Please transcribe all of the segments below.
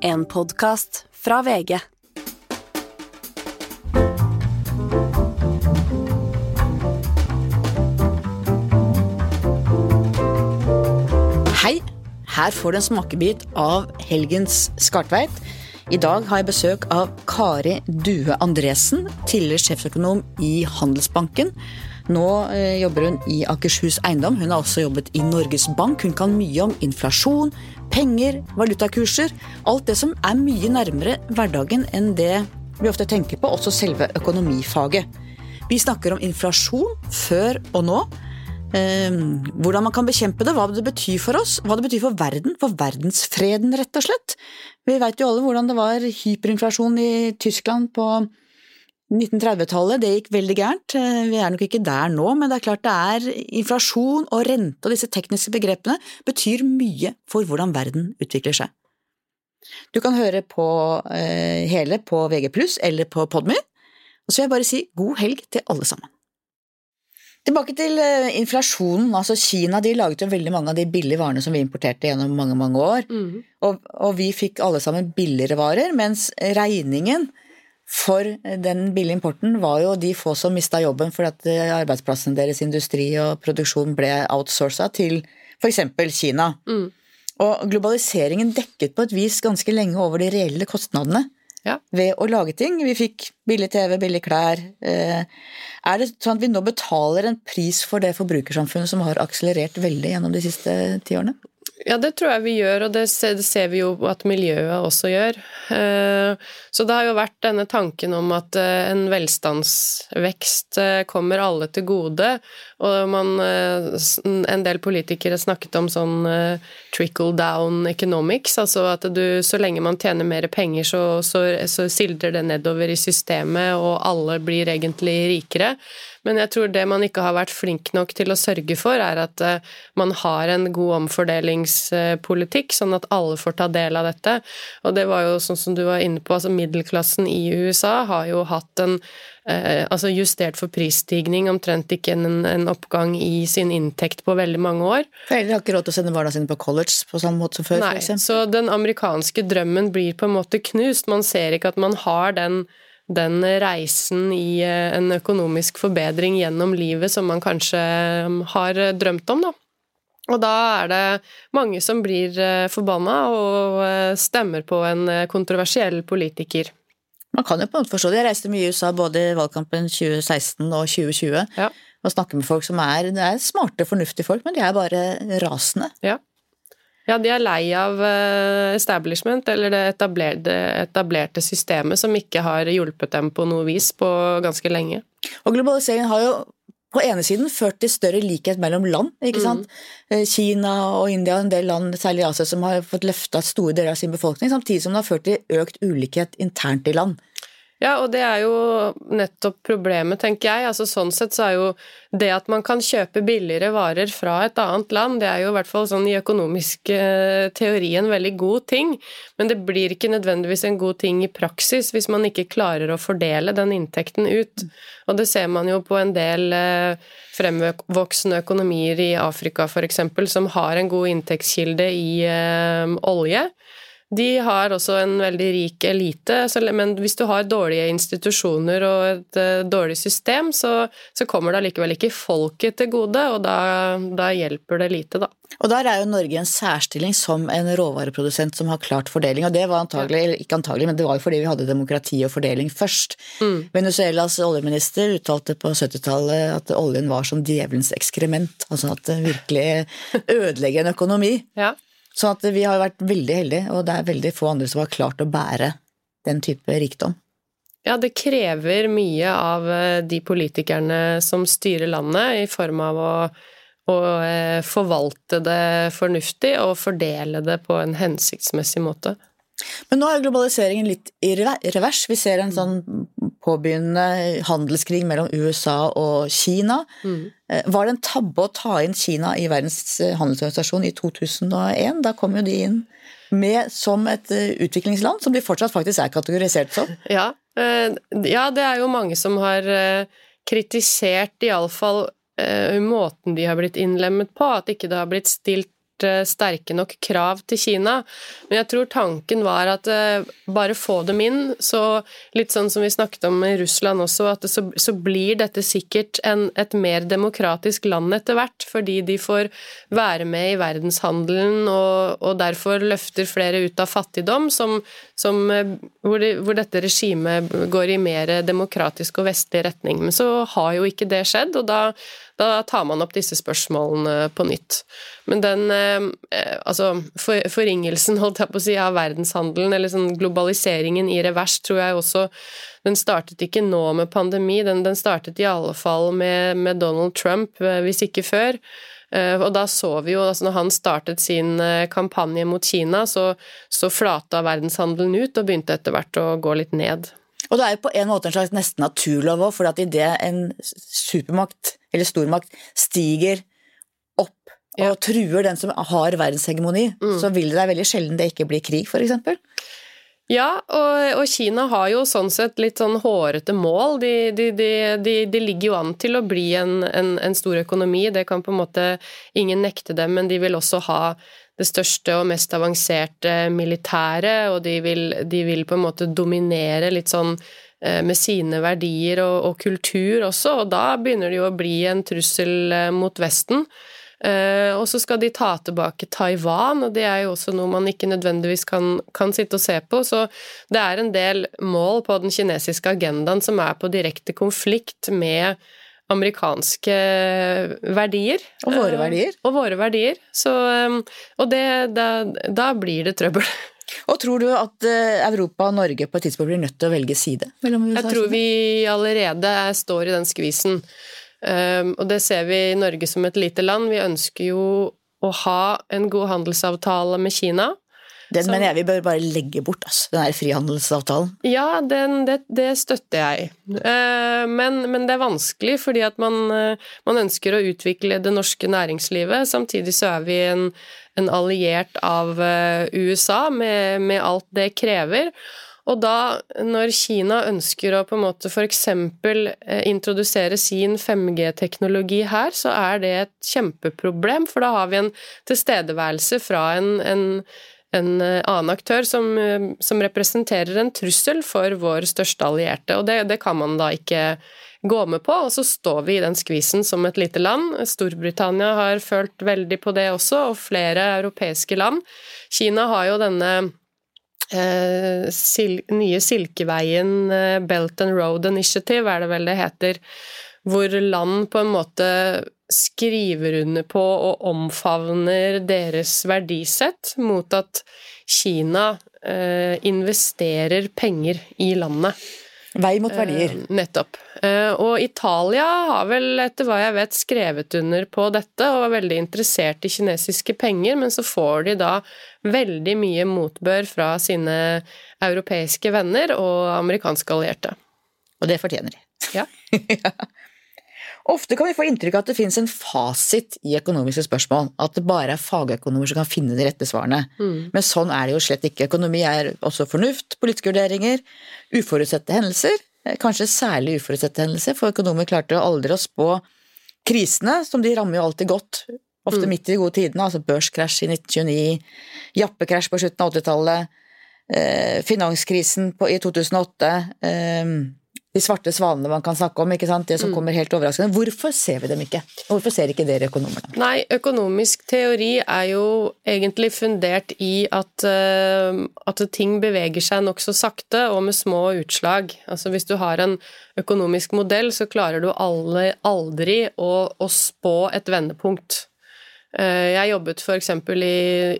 En podkast fra VG. Hei! Her får du en smakebit av helgens Skartveit. I dag har jeg besøk av Kari Due Andresen, tidligere sjeføkonom i Handelsbanken. Nå eh, jobber hun i Akershus Eiendom. Hun har også jobbet i Norges Bank. Hun kan mye om inflasjon, penger, valutakurser. Alt det som er mye nærmere hverdagen enn det vi ofte tenker på, også selve økonomifaget. Vi snakker om inflasjon før og nå. Eh, hvordan man kan bekjempe det, hva det betyr for oss, hva det betyr for verden, for verdensfreden, rett og slett. Vi veit jo alle hvordan det var hyperinflasjon i Tyskland på 1930-tallet. Det gikk veldig gærent. Eh, Vi er nok ikke der nå, men det er klart det er inflasjon og rente og disse tekniske begrepene betyr mye for hvordan verden utvikler seg. Du kan høre på eh, hele på VG+, eller på Podmy. Og så vil jeg bare si god helg til alle sammen. Tilbake til eh, inflasjonen. altså Kina de laget jo veldig mange av de billige varene som vi importerte gjennom mange mange år. Og, og vi fikk alle sammen billigere varer, mens regningen for den billige importen var jo de få som mista jobben fordi at eh, arbeidsplassen deres, industri og produksjon ble outsourca til f.eks. Kina. Og globaliseringen dekket på et vis ganske lenge over de reelle kostnadene Ja. ved å lage ting. Vi fikk billig TV, billig klær. Eh, Er det sånn at vi nå betaler en pris for det forbrukersamfunnet som har akselerert veldig gjennom de siste ti årene? Ja, det tror jeg vi gjør, og det ser, vi jo at miljøet også gjør. Eh, Så det har jo vært denne tanken om at eh, en velstandsvekst eh, kommer alle til gode, og man, en del politikere snakket om sånn trickle down economics, altså at du, så lenge man tjener mer penger, så, så, så sildrer det nedover i systemet, og alle blir egentlig rikere. Men jeg tror det man ikke har vært flink nok til å sørge for, er at man har en god omfordelingspolitikk, sånn at alle får ta del av dette. Og det var jo sånn som du var inne på, altså middelklassen i USA har jo hatt en eh, altså justert for prisstigning, omtrent ikke en, en oppgang i sin inntekt på veldig mange år. Foreldre har ikke råd til å sende barna sine på college på samme måte som før, Nei, så den amerikanske drømmen blir på en måte knust. Man ser ikke at man har den, den reisen i eh, en økonomisk forbedring gjennom livet som man kanskje um, har eh, drømt om, da. Og da er det mange som blir eh, forbanna og eh, stemmer på en eh, kontroversiell politiker. Man kan jo på en måte forstå det. Jeg reiste mye i USA både i valgkampen 2016 og 2020 Ja. og snakker med folk som er, det er smarte, fornuftige folk, men de er bare rasende. Ja. Ja, de er lei av establishment, eller det etablerte, etablerte systemet som ikke har hjulpet dem på noe vis på ganske lenge. Og globaliseringen har jo på ene siden ført til større likhet mellom land. ikke sant? Mm. Kina og India og en del land, særlig i Asia, som har fått løfta store deler av sin befolkning, samtidig som det har ført til økt ulikhet internt i land. Ja, og det er jo nettopp problemet, tenker jeg. Altså Sånn sett så er jo det at man kan kjøpe billigere varer fra et annet land, det er jo i hvert fall sånn i økonomisk eh, teori en veldig god ting, men det blir ikke nødvendigvis en god ting i praksis hvis man ikke klarer å fordele den inntekten ut. Og det ser man jo på en del eh, fremvoksende økonomier i Afrika f.eks., som har en god inntektskilde i eh, olje. De har også en veldig rik elite, men hvis du har dårlige institusjoner og et eh, dårlig system, så, så kommer det allikevel ikke folket til gode, og da, da hjelper det lite, da. Og der er jo Norge i en særstilling som en råvareprodusent som har klart fordeling, og det var antagelig, eller ikke antagelig, men det var jo fordi vi hadde demokrati og fordeling først. Venezuelas oljeminister uttalte på 70-tallet at oljen var som djevelens ekskrement, altså at det virkelig ødelegger en økonomi. Ja. Så at vi har vært veldig heldige, og det er veldig få andre som har klart å bære den type rikdom. Ja, det krever mye av eh, de politikerne som styrer landet, i form av å, å eh, forvalte det fornuftig og fordele det på en hensiktsmessig måte. Men nå er globaliseringen litt i revers. Vi ser en sånn påbegynnende handelskrig mellom USA og Kina. Mm. Var det en tabbe å ta inn Kina i Verdens eh, handelsorganisasjon i 2001? Da kom jo de inn med som et eh, utviklingsland, som de fortsatt faktisk er kategorisert som. Ja, eh, ja det er jo mange som har eh, kritisert iallfall måten de har blitt innlemmet på, at ikke det har blitt stilt eh, sterke nok krav til Kina. Men jeg tror tanken var at eh, bare få dem inn, så litt sånn som vi snakket om i Russland også, at så, så, blir dette sikkert en, et mer demokratisk land etter hvert, fordi de får være med i verdenshandelen og, og derfor løfter flere ut av fattigdom, som, som, hvor, de, hvor dette regimet går i mer demokratisk og vestlig retning. Men så har jo ikke det skjedd, og da, da tar man opp disse spørsmålene på nytt. Men den eh, altså for, forringelsen, holdt jeg på å si, av verdenshandelen, eller sånn globaliseringen i revers, tror jeg også Den startet ikke nå med pandemi, den, den startet i alle fall med, med Donald Trump, eh, hvis ikke før. Eh, og da så vi jo, altså når han startet sin kampanje mot Kina, så, så flata verdenshandelen ut og begynte etter hvert å gå litt ned. Og det er jo på en måte en slags nesten naturlov òg, for idet en supermakt eller stormakt stiger opp og ja. truer den som har verdenshegemoni, mm. så vil det være veldig sjelden det ikke blir krig, f.eks. Ja, og, og, Kina har jo sånn sett litt sånn hårete mål. De, de, de, de ligger jo an til å bli en, en, en, stor økonomi, det kan på en måte ingen nekte dem, men de vil også ha det største og mest avanserte militæret, og de vil, de vil på en måte dominere litt sånn med sine verdier og, og, kultur også, og da begynner det jo å bli en trussel eh, mot Vesten. Eh, og så skal de ta tilbake Taiwan, og det er jo også noe man ikke nødvendigvis kan, kan sitte og se på. Så det er en del mål på den kinesiske agendaen som er på direkte konflikt med amerikanske verdier. Og våre eh, verdier. Og våre verdier. Så, eh, og det, da, da blir det trøbbel. Og tror du at eh, Europa og Norge på et tidspunkt blir nødt til å velge side? Jeg tror vi allerede står i den skvisen. Og det ser vi i Norge som et lite land. Vi ønsker jo å ha en god handelsavtale med Kina. Den som, mener jeg vi bør bare legge bort, altså, den her frihandelsavtalen. Ja, den, det, det, støtter jeg. Eh, men, men, det er vanskelig fordi at man, eh, man, ønsker å utvikle det norske næringslivet. Samtidig så er vi en, en alliert av eh, USA med, med alt det krever. Og da, når Kina ønsker å på en måte f.eks. introdusere sin 5G-teknologi her, så er det et kjempeproblem, for da har vi en tilstedeværelse fra en, en en eh, annen aktør som, eh, som, representerer en trussel for vår største allierte. Og det, det, kan man da ikke gå med på, og så står vi i den skvisen som et lite land. Storbritannia har følt veldig på det også, og flere europeiske land. Kina har jo denne eh, sil nye Silkeveien, eh, Belt and Road Initiative, er det vel det heter, hvor land på en måte skriver under på og omfavner deres verdisett mot at Kina eh, investerer penger i landet. Vei mot verdier. Eh, nettopp. Eh, og Italia har vel, etter hva jeg vet, skrevet under på dette og er veldig interessert i kinesiske penger, men så får de da veldig mye motbør fra sine europeiske venner og amerikanske allierte. Og det fortjener de. Ja. Ofte kan vi få inntrykk av at det finnes en fasit i økonomiske spørsmål, at det bare er fagøkonomer som kan finne de rette svarene. Mm. Men sånn er det jo slett ikke. Økonomi er også fornuft, politiske vurderinger, uforutsette hendelser, eh, kanskje særlig uforutsette hendelser, for økonomer klarte aldri å spå krisene, som de rammer jo alltid godt, ofte mm. midt i de gode tidene, altså børskrasj i 1929, jappekrasj på slutten av 80-tallet, eh, finanskrisen på, i 2008, eh, de svarte svanene man kan snakke om, ikke sant? det som mm. kommer helt overraskende. Hvorfor ser vi dem ikke? Hvorfor ser ikke dere økonomene? Nei, økonomisk teori er jo egentlig fundert i at, uh, at ting beveger seg nokså sakte og med små utslag. Altså hvis du har en økonomisk modell, så klarer du alle, aldri å, å spå et vendepunkt. Eh, jeg jobbet f.eks. I,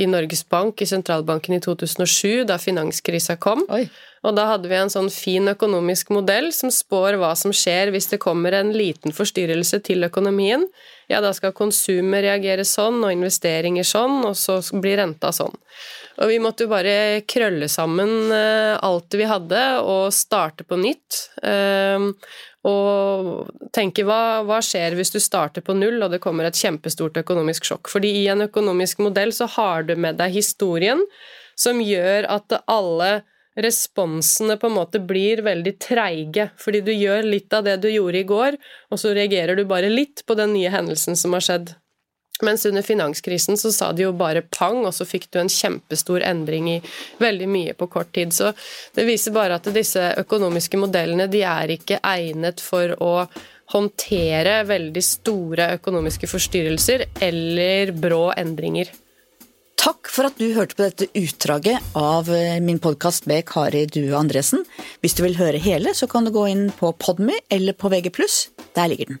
i Norges Bank, i sentralbanken i 2007, da finanskrisa kom. Oi. Og da hadde vi en sånn fin økonomisk modell som spår hva som skjer hvis det kommer en liten forstyrrelse til økonomien. Ja, da skal konsumet reagere sånn, og investeringer sånn, og så blir renta sånn. Og vi måtte jo bare krølle sammen eh, alt vi hadde, og starte på nytt. Eh, og tenke hva, hva skjer hvis du starter på null og det kommer et kjempestort økonomisk sjokk? Fordi i en økonomisk modell så har du med deg historien som gjør at alle responsene på en måte blir veldig treige, fordi du gjør litt av det du gjorde i går, og så reagerer du bare litt på den nye hendelsen som har skjedd. Mens under finanskrisen så sa de jo bare pang, og så fikk du en kjempestor endring i veldig mye på kort tid. Så det viser bare at disse økonomiske modellene de er ikke egnet for å håndtere veldig store økonomiske forstyrrelser eller brå endringer. Takk for at du hørte på dette utdraget av eh, min podkast med Kari Due Andresen. Hvis du vil høre hele, så kan du gå inn på Podmy eller på VG+. Der ligger den.